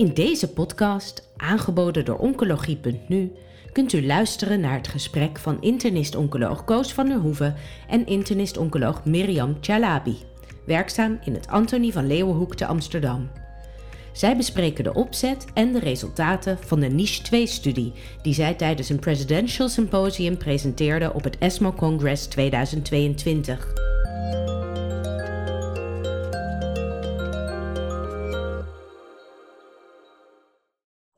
In deze podcast, aangeboden door Oncologie.nu, kunt u luisteren naar het gesprek van internist-oncoloog Koos van der Hoeven en internist-oncoloog Mirjam Chalabi, werkzaam in het Antonie van Leeuwenhoek te Amsterdam. Zij bespreken de opzet en de resultaten van de Niche 2-studie die zij tijdens een Presidential Symposium presenteerde op het ESMO Congress 2022.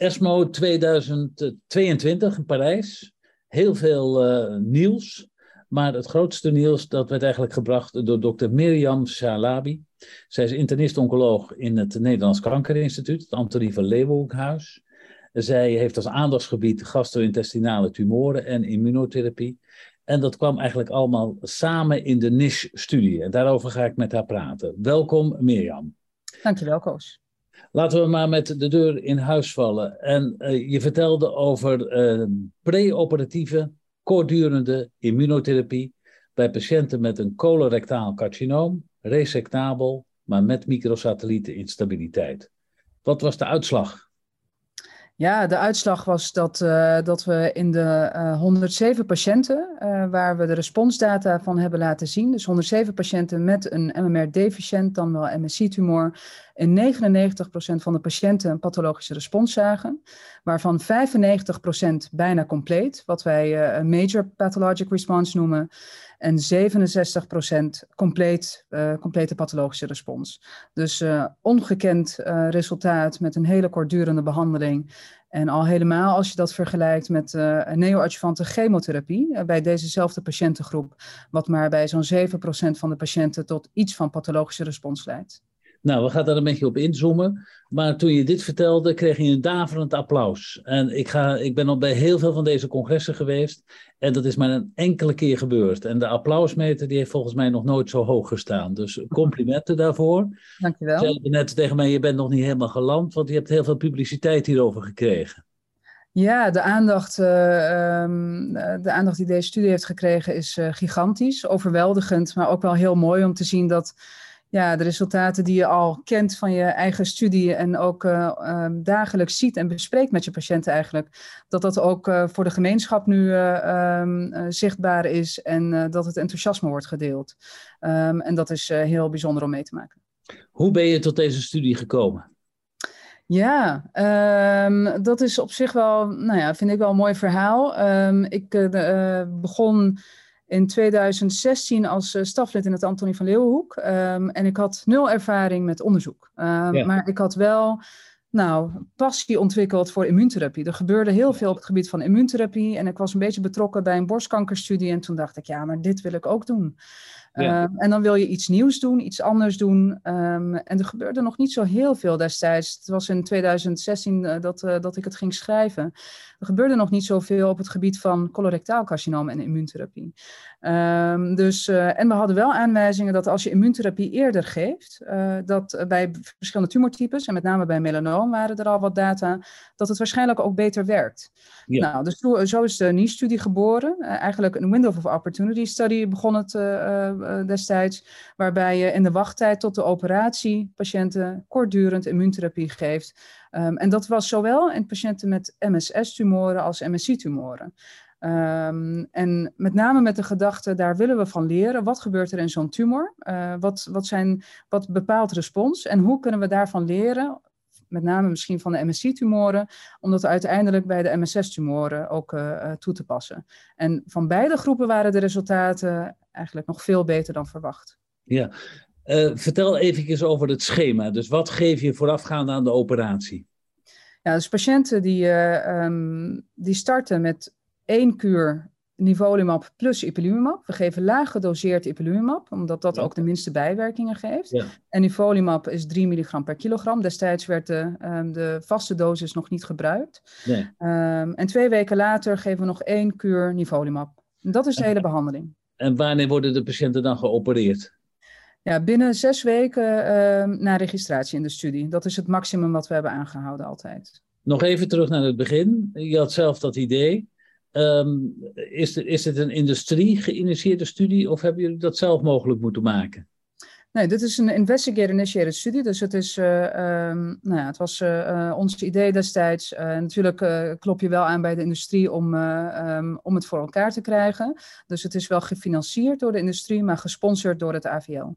ESMO 2022 in Parijs. Heel veel uh, nieuws. Maar het grootste nieuws dat werd eigenlijk gebracht door dokter Mirjam Salabi. Zij is internist-oncoloog in het Nederlands Kankerinstituut, het Antonie van Leeuwenhoekhuis. Zij heeft als aandachtsgebied gastro-intestinale tumoren en immunotherapie. En dat kwam eigenlijk allemaal samen in de NISH-studie. En daarover ga ik met haar praten. Welkom Mirjam. Dankjewel Koos. Laten we maar met de deur in huis vallen. En uh, je vertelde over uh, preoperatieve, kortdurende immunotherapie bij patiënten met een colorectaal carcinoom, resectabel, maar met microsatellieteninstabiliteit. Wat was de uitslag? Ja, de uitslag was dat, uh, dat we in de uh, 107 patiënten, waar we de responsdata van hebben laten zien, dus 107 patiënten met een MMR-deficiënt, dan wel MSI-tumor, in 99% van de patiënten een pathologische respons zagen, waarvan 95% bijna compleet, wat wij een major pathologic response noemen, en 67% compleet, uh, complete pathologische respons. Dus uh, ongekend resultaat met een hele kortdurende behandeling. En al helemaal als je dat vergelijkt met neoadjuvante chemotherapie bij dezezelfde patiëntengroep, wat maar bij zo'n 7% van de patiënten tot iets van pathologische respons leidt. Nou, we gaan daar een beetje op inzoomen. Maar toen je dit vertelde, kreeg je een daverend applaus. En ik, ga, ik ben al bij heel veel van deze congressen geweest. En dat is maar een enkele keer gebeurd. En de applausmeter die heeft volgens mij nog nooit zo hoog gestaan. Dus complimenten daarvoor. Dankjewel. Je zei net tegen mij, je bent nog niet helemaal geland. Want je hebt heel veel publiciteit hierover gekregen. Ja, de aandacht, uh, um, de aandacht die deze studie heeft gekregen is uh, gigantisch. Overweldigend, maar ook wel heel mooi om te zien dat ja, de resultaten die je al kent van je eigen studie en ook uh, um, dagelijks ziet en bespreekt met je patiënten eigenlijk, dat dat ook uh, voor de gemeenschap nu uh, um, zichtbaar is en dat het enthousiasme wordt gedeeld. Um, en dat is heel bijzonder om mee te maken. Hoe ben je tot deze studie gekomen? Ja, um, dat is op zich wel, nou ja, vind ik wel een mooi verhaal. Ik begon in 2016 als uh, staflid in het Antonie van Leeuwenhoek. Um, en ik had nul ervaring met onderzoek. Um, ja. Maar ik had wel nou, passie ontwikkeld voor immuuntherapie. Er gebeurde heel veel op het gebied van immuuntherapie. En ik was een beetje betrokken bij een borstkankerstudie. En toen dacht ik, ja, maar dit wil ik ook doen. Ja. Um, en dan wil je iets nieuws doen, iets anders doen. Um, en er gebeurde nog niet zo heel veel destijds. Het was in 2016 uh, dat, uh, dat ik het ging schrijven. Er gebeurde nog niet zoveel op het gebied van colorectaal carcinoom en immuuntherapie. Um, dus, uh, en we hadden wel aanwijzingen dat als je immuuntherapie eerder geeft, dat bij verschillende tumortypes, en met name bij melanoom waren er al wat data, dat het waarschijnlijk ook beter werkt. Ja. Nou, dus zo, zo is de NICE-studie geboren. eigenlijk een Window of Opportunity study begon het destijds, waarbij je in de wachttijd tot de operatie patiënten kortdurend immuuntherapie geeft. Um, en dat was zowel in patiënten met MSS-tumoren als MSI-tumoren. Um, en met name met de gedachte, daar willen we van leren. Wat gebeurt er in zo'n tumor? Uh, wat, wat, zijn, wat bepaalt respons? En hoe kunnen we daarvan leren met name misschien van de MSC-tumoren, om dat uiteindelijk bij de MSS-tumoren ook uh, toe te passen. En van beide groepen waren de resultaten eigenlijk nog veel beter dan verwacht. Ja, uh, vertel even over het schema. Dus wat geef je voorafgaand aan de operatie? Ja, dus patiënten die, uh, um, die starten met één kuur nivolumab plus ipilimumab. We geven laag gedoseerd ipilimumab, omdat dat ja. ook de minste bijwerkingen geeft. Ja. En nivolumab is 3 milligram per kilogram. Destijds werd de, um, de vaste dosis nog niet gebruikt. Nee. Um, en twee weken later geven we nog één kuur nivolumab. En dat is de hele behandeling. En wanneer worden de patiënten dan geopereerd? Ja, binnen zes weken uh, na registratie in de studie. Dat is het maximum wat we hebben aangehouden altijd. Nog even terug naar het begin. Je had zelf dat idee. Um, is, het, is een industrie geïnitieerde studie of hebben jullie dat zelf mogelijk moeten maken? Nee, dit is een investigator-initiated studie. Dus het, is, uh, nou ja, het was uh, ons idee destijds. natuurlijk klop je wel aan bij de industrie om, um, om het voor elkaar te krijgen. Dus het is wel gefinancierd door de industrie, maar gesponsord door het AVL.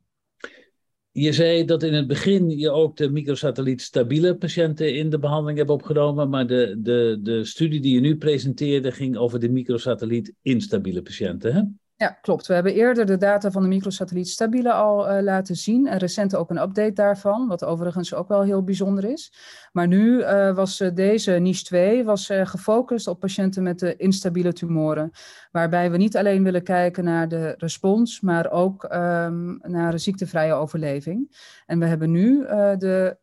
Je zei dat in het begin je ook de microsatelliet stabiele patiënten in de behandeling hebt opgenomen, maar de, de, de studie die je nu presenteerde ging over de microsatelliet instabiele patiënten. Hè? Ja, klopt. We hebben eerder de data van de microsatelliet Stabiele al uh, laten zien. En recent ook een update daarvan, wat overigens ook wel heel bijzonder is. Maar nu uh, was uh, deze niche 2 was, gefocust op patiënten met instabiele tumoren. Waarbij we niet alleen willen kijken naar de respons, maar ook um, naar de ziektevrije overleving. En we hebben nu de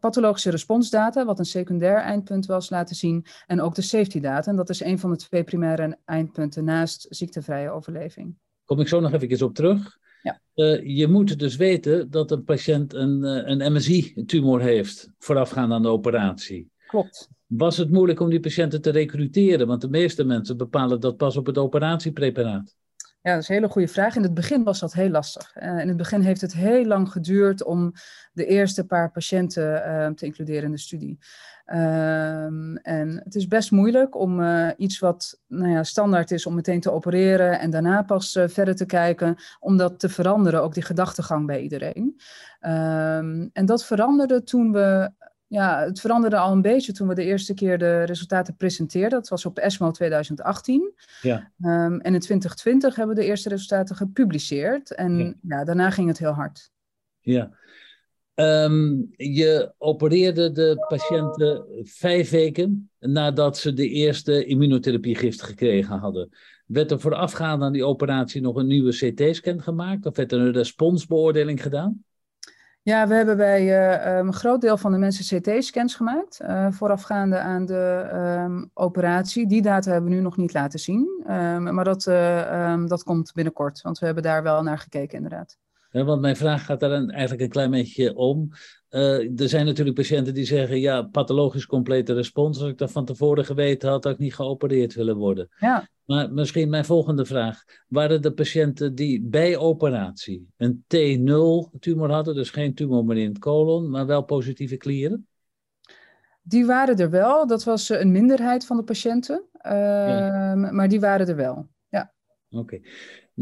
pathologische responsdata, wat een secundair eindpunt was, laten zien. En ook de safety data. En dat is een van de twee primaire eindpunten naast ziektevrije overleving. Kom ik zo nog even op terug. Ja. Uh, je moet dus weten dat een patiënt een, uh, een MSI-tumor heeft voorafgaand aan de operatie. Klopt. Was het moeilijk om die patiënten te recruteren? Want de meeste mensen bepalen dat pas op het operatiepreparaat. Ja, dat is een hele goede vraag. In het begin was dat heel lastig. Uh, in het begin heeft het heel lang geduurd om de eerste paar patiënten uh, te includeren in de studie. Um, en het is best moeilijk om uh, iets wat nou ja, standaard is om meteen te opereren en daarna pas verder te kijken, om dat te veranderen, ook die gedachtegang bij iedereen. Um, en dat veranderde toen we ja, het veranderde al een beetje toen we de eerste keer de resultaten presenteerden. Dat was op ESMO 2018. Ja. Um, en in 2020 hebben we de eerste resultaten gepubliceerd. En ja, daarna ging het heel hard. Ja. Um, je opereerde de patiënten vijf weken nadat ze de eerste immunotherapiegift gekregen hadden. Werd er voorafgaand aan die operatie nog een nieuwe CT-scan gemaakt? Of werd er een responsbeoordeling gedaan? Ja, we hebben bij uh, een groot deel van de mensen CT-scans gemaakt, uh, voorafgaande aan de um, operatie. Die data hebben we nu nog niet laten zien, um, maar dat, um, dat komt binnenkort, want we hebben daar wel naar gekeken inderdaad. Want mijn vraag gaat daar eigenlijk een klein beetje om. Uh, er zijn natuurlijk patiënten die zeggen, ja, pathologisch complete respons. Als ik dat van tevoren geweten had, had ik niet geopereerd willen worden. Ja. Maar misschien mijn volgende vraag. Waren de patiënten die bij operatie een T0 tumor hadden, dus geen tumor meer in het colon, maar wel positieve klieren? Die waren er wel. Dat was een minderheid van de patiënten. Uh, ja. Maar die waren er wel. Ja. Oké. Okay.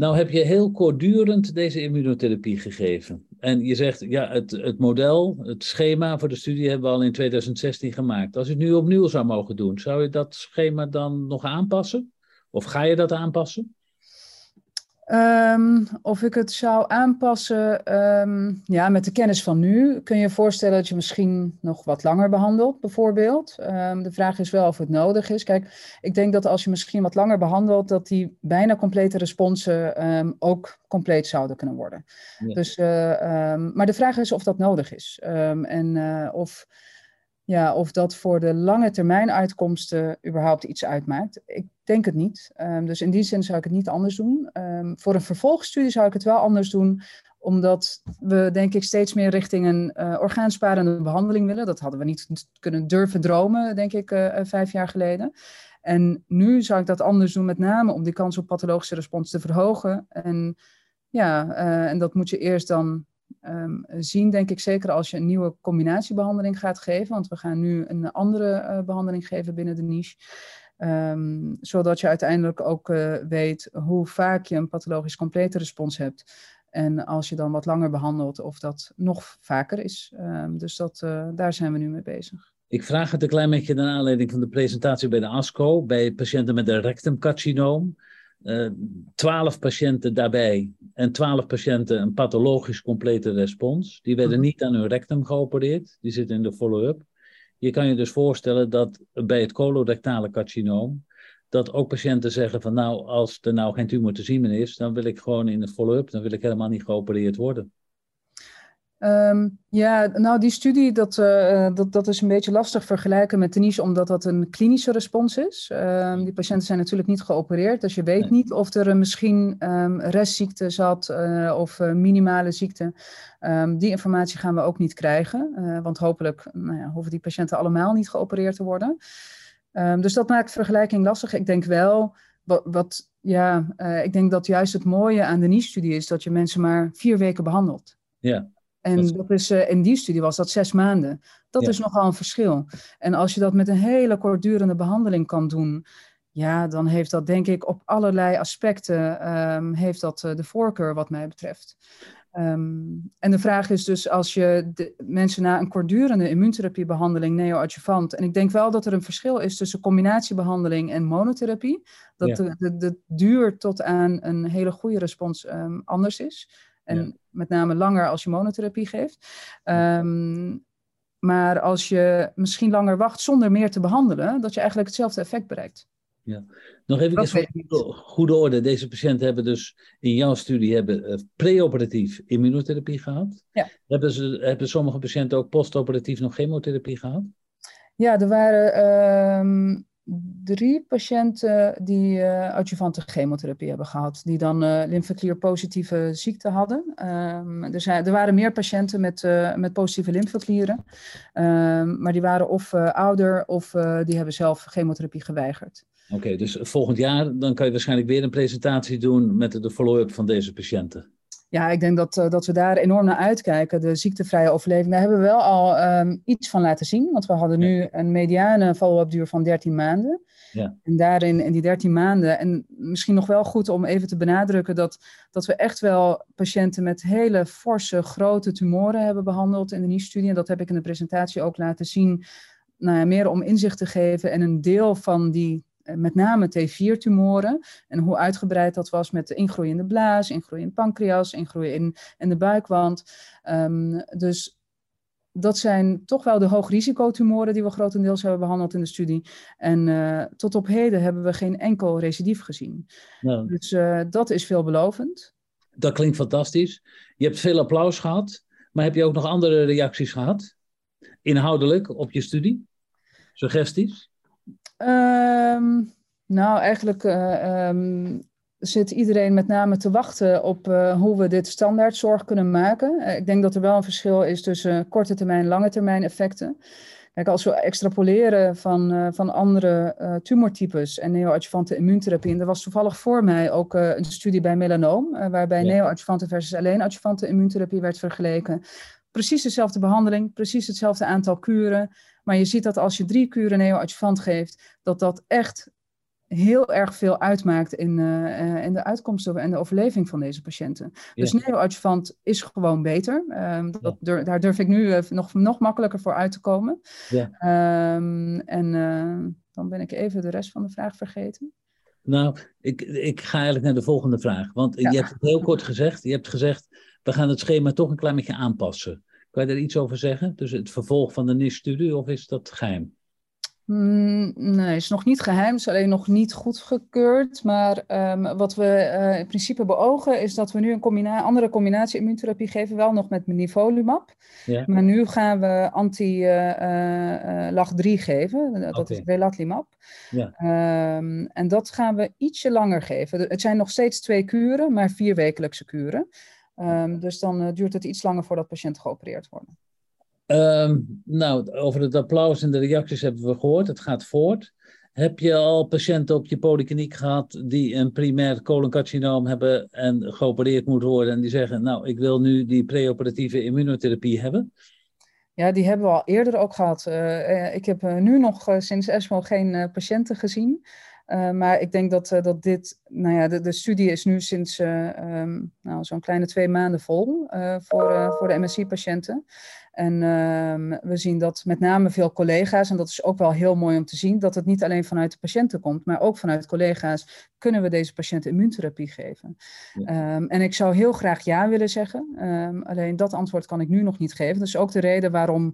Nou heb je heel kortdurend deze immunotherapie gegeven. En je zegt, ja, het, het model, het schema voor de studie hebben we al in 2016 gemaakt. Als je het nu opnieuw zou mogen doen, zou je dat schema dan nog aanpassen? Of ga je dat aanpassen? Um, of ik het zou aanpassen, um, ja, met de kennis van nu kun je je voorstellen dat je misschien nog wat langer behandelt, bijvoorbeeld. Um, de vraag is wel of het nodig is. Kijk, ik denk dat als je misschien wat langer behandelt, dat die bijna complete responsen ook compleet zouden kunnen worden. Ja. Dus, uh, maar de vraag is of dat nodig is. en uh, of ja, of dat voor de lange termijn uitkomsten überhaupt iets uitmaakt. Ik denk het niet. Um, dus in die zin zou ik het niet anders doen. Um, voor een vervolgstudie zou ik het wel anders doen, omdat we denk ik steeds meer richting een uh, orgaansparende behandeling willen. Dat hadden we niet kunnen durven dromen, denk ik, uh, vijf jaar geleden. En nu zou ik dat anders doen, met name om die kans op pathologische respons te verhogen. En ja, en dat moet je eerst dan um, zien, denk ik, zeker als je een nieuwe combinatiebehandeling gaat geven. Want we gaan nu een andere uh, behandeling geven binnen de niche. Um, zodat je uiteindelijk ook uh, weet hoe vaak je een pathologisch complete respons hebt. En als je dan wat langer behandelt, of dat nog vaker is. Um, dus dat, uh, daar zijn we nu mee bezig. Ik vraag het een klein beetje naar aanleiding van de presentatie bij de ASCO, bij patiënten met een rectumcarcinoom. Uh, twaalf patiënten daarbij en twaalf patiënten een pathologisch complete respons. Die werden mhm. niet aan hun rectum geopereerd, die zitten in de follow-up. Je kan je dus voorstellen dat bij het colorectale carcinoom, dat ook patiënten zeggen van nou, als er nou geen tumor te zien is, dan wil ik gewoon in de follow-up, dan wil ik helemaal niet geopereerd worden. Um, ja, nou die studie, dat, uh, dat, dat is een beetje lastig vergelijken met Denise, omdat dat een klinische respons is. Um, die patiënten zijn natuurlijk niet geopereerd, dus je weet nee. niet of er uh, misschien um, restziekte zat uh, of minimale ziekte. die informatie gaan we ook niet krijgen, want hopelijk nou ja, hoeven die patiënten allemaal niet geopereerd te worden. dus dat maakt vergelijking lastig. Ik denk wel, wat, wat ja, ik denk dat juist het mooie aan de NIS-studie is dat je mensen maar vier weken behandelt. Ja. En dat is, uh, in die studie was dat zes maanden. Dat is nogal een verschil. En als je dat met een hele kortdurende behandeling kan doen, ja, dan heeft dat denk ik op allerlei aspecten um, heeft dat, uh, de voorkeur wat mij betreft. Um, en de vraag is dus als je de mensen na een kortdurende immuuntherapiebehandeling neoadjuvant, en ik denk wel dat er een verschil is tussen combinatiebehandeling en monotherapie, dat ja. de, de, de, duur tot aan een hele goede respons um, anders is. En ja. met name langer als je monotherapie geeft. Um, maar als je misschien langer wacht zonder meer te behandelen, dat je eigenlijk hetzelfde effect bereikt. Ja. Nog even voor goede, goede orde. Deze patiënten hebben dus in jouw studie hebben, uh, preoperatief immunotherapie gehad. Ja. Hebben, ze, hebben sommige patiënten ook postoperatief nog chemotherapie gehad? Ja, er waren um, drie patiënten die uh, adjuvante chemotherapie hebben gehad, die dan uh, lymfeklier-positieve ziekte hadden. Um, er, zijn, er waren meer patiënten met, uh, met positieve lymfeklieren, um, maar die waren of ouder of die hebben zelf chemotherapie geweigerd. Oké, dus volgend jaar dan kan je waarschijnlijk weer een presentatie doen met de follow-up van deze patiënten. Ja, ik denk dat, uh, dat we daar enorm naar uitkijken. De ziektevrije overleving, daar hebben we wel al um, iets van laten zien. Want we hadden nu een mediane follow-up duur van 13 maanden. Ja. En daarin, in die 13 maanden, en misschien nog wel goed om even te benadrukken dat, dat we echt wel patiënten met hele forse, grote tumoren hebben behandeld in de NICE-studie. En dat heb ik in de presentatie ook laten zien. Nou ja, meer om inzicht te geven. En een deel van die met name T4-tumoren. En hoe uitgebreid dat was met de ingroei in de blaas, ingroei in pancreas, ingroei in, in de buikwand. Um, dus dat zijn toch wel de hoogrisicotumoren die we grotendeels hebben behandeld in de studie. En uh, tot op heden hebben we geen enkel recidief gezien. Nou, dus uh, dat is veelbelovend. Dat klinkt fantastisch. Je hebt veel applaus gehad, maar heb je ook nog andere reacties gehad? Inhoudelijk op je studie? Suggesties? Um, nou, eigenlijk uh, um, zit iedereen met name te wachten op uh, hoe we dit standaardzorg kunnen maken. Uh, ik denk dat er wel een verschil is tussen korte termijn en lange termijn effecten. Kijk, als we extrapoleren van, van andere tumortypes en neoadjuvante immuuntherapie, en er was toevallig voor mij ook een studie bij melanoom, waarbij ja. neoadjuvante versus alleen adjuvante immuuntherapie werd vergeleken. Precies dezelfde behandeling, precies hetzelfde aantal kuren. Maar je ziet dat als je drie kuren neoadjuvant geeft, dat dat echt heel erg veel uitmaakt in, uh, in de uitkomsten en de overleving van deze patiënten. Ja. Dus neoadjuvant is gewoon beter. Um, dat, ja. daar durf ik nu uh, nog, nog makkelijker voor uit te komen. Ja. Um, en uh, dan ben ik even de rest van de vraag vergeten. Nou, ik, ik ga eigenlijk naar de volgende vraag. Want je hebt het heel kort gezegd. Je hebt gezegd, we gaan het schema toch een klein beetje aanpassen. Kan je daar iets over zeggen? Dus het vervolg van de NIS-studie of is dat geheim? Mm, nee, het is nog niet geheim, het is alleen nog niet goedgekeurd. Maar um, wat we uh, in principe beogen is dat we nu een combina andere combinatie immuuntherapie geven, wel nog met nivolumab. Ja. Maar nu gaan we anti-LAG3 uh, uh, geven, dat okay. is relatlimab. Ja. Um, en dat gaan we ietsje langer geven. Het zijn nog steeds twee kuren, maar vier wekelijkse kuren. Um, dus dan uh, duurt het iets langer voordat patiënten geopereerd worden. Um, nou, over het applaus en de reacties hebben we gehoord. Het gaat voort. Heb je al patiënten op je polykliniek gehad die een primair coloncarcinoom hebben en geopereerd moeten worden en die zeggen, nou, ik wil nu die preoperatieve immunotherapie hebben? Ja, die hebben we al eerder ook gehad. Uh, ik heb nu nog sinds ESMO geen patiënten gezien. Uh, maar ik denk dat, uh, dat dit, nou ja, de, de studie is nu sinds uh, um, nou, zo'n kleine twee maanden vol voor, voor de MSI-patiënten. En ehm, we zien dat met name veel collega's, en dat is ook wel heel mooi om te zien, dat het niet alleen vanuit de patiënten komt, maar ook vanuit collega's, kunnen we deze patiënten immuuntherapie geven. Ja. Um, en ik zou heel graag ja willen zeggen, alleen dat antwoord kan ik nu nog niet geven. Dat is ook de reden waarom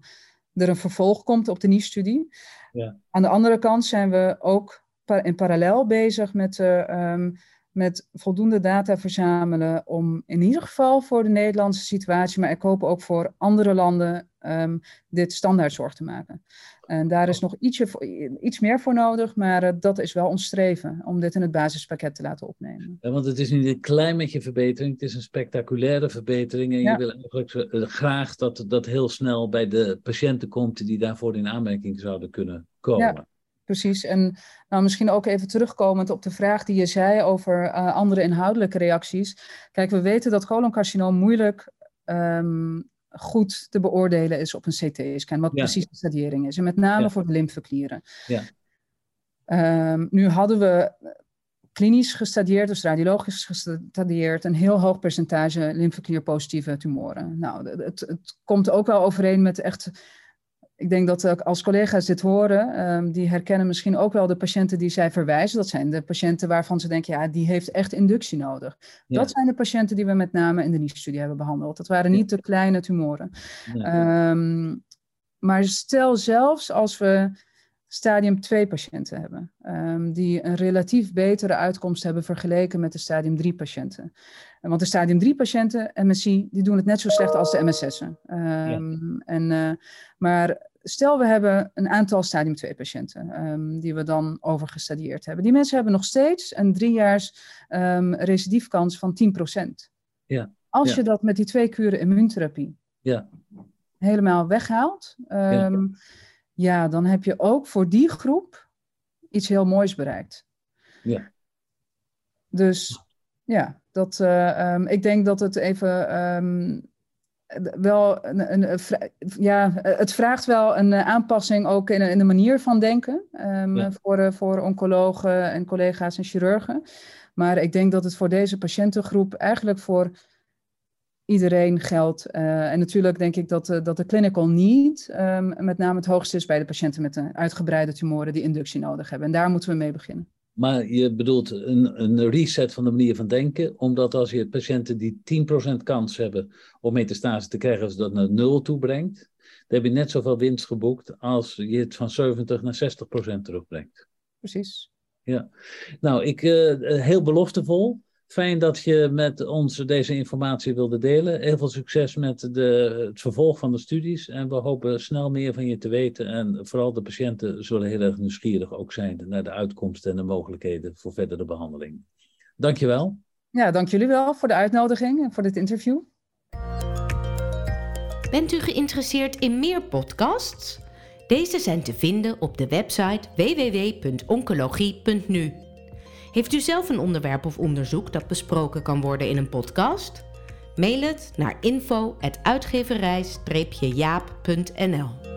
er een vervolg komt op de NIE-studie. Ja. Aan de andere kant zijn we ook in parallel bezig met, uh, um, met voldoende data verzamelen om in ieder geval voor de Nederlandse situatie, maar ik hoop ook voor andere landen, um, dit standaardzorg te maken. En daar is nog ietsje, iets meer voor nodig, maar uh, dat is wel ons streven om dit in het basispakket te laten opnemen. Ja, want het is niet een klein beetje verbetering, het is een spectaculaire verbetering. En ja. je wil eigenlijk uh, graag dat dat heel snel bij de patiënten komt die daarvoor in aanmerking zouden kunnen komen. Ja precies. En nou, misschien ook even terugkomend op de vraag die je zei over uh, andere inhoudelijke reacties. Kijk, we weten dat coloncarcinoom moeilijk ehm, goed te beoordelen is op een CT-scan, wat precies de stadiering is. En met name voor de lymfeklieren. Ja. Ehm, nu hadden we klinisch gestadieerd, dus radiologisch gestadieerd, een heel hoog percentage lymfeklierpositieve tumoren. Nou, het, het komt ook wel overeen met echt ik denk dat als collega's dit horen, ehm, die herkennen misschien ook wel de patiënten die zij verwijzen. Dat zijn de patiënten waarvan ze denken, ja, die heeft echt inductie nodig. Dat zijn de patiënten die we met name in de NICE-studie hebben behandeld. Dat waren niet de kleine tumoren. Ehm, maar stel zelfs als we stadium 2 patiënten hebben, um, die een relatief betere uitkomst hebben vergeleken met de stadium 3 patiënten. Want de stadium 3 patiënten, MSI, die doen het net zo slecht als de MSS'en. Um, en, uh, maar stel we hebben een aantal stadium 2 patiënten um, die we dan overgestadieerd hebben. Die mensen hebben nog steeds een driejaars recidiefkans van 10%. Ja. Als je dat met die twee kuren immuuntherapie ja. helemaal weghaalt, ja. Ja. dan heb je ook voor die groep iets heel moois bereikt. Ja. Dus ja, dat, uh, ik denk dat het even wel een, een, ja, het vraagt wel een eh, aanpassing ook in, in de manier van denken um, voor, eh, voor oncologen en collega's en chirurgen. Maar ik denk dat het voor deze patiëntengroep eigenlijk voor iedereen geldt. Uh, en natuurlijk denk ik dat, dat de clinical need um, met name het hoogste is bij de patiënten met een uitgebreide tumoren die inductie nodig hebben. En daar moeten we mee beginnen. Maar je bedoelt een, een reset van de manier van denken, omdat als je patiënten die 10% kans hebben om metastase te krijgen, als dat naar nul toe brengt, dan heb je net zoveel winst geboekt als je het van 70 naar 60% terugbrengt. Precies. Ja, nou, ik, uh, heel beloftevol. Fijn dat je met ons deze informatie wilde delen. Heel veel succes met de, het vervolg van de studies. En we hopen snel meer van je te weten. En vooral de patiënten zullen heel erg nieuwsgierig ook zijn naar de uitkomsten en de mogelijkheden voor verdere behandeling. Dankjewel. Ja, dank jullie wel voor de uitnodiging en voor dit interview. Bent u geïnteresseerd in meer podcasts? Deze zijn te vinden op de website www.oncologie.nu. Heeft u zelf een onderwerp of onderzoek dat besproken kan worden in een podcast? Mail het naar info.uitgeverij-jaap.nl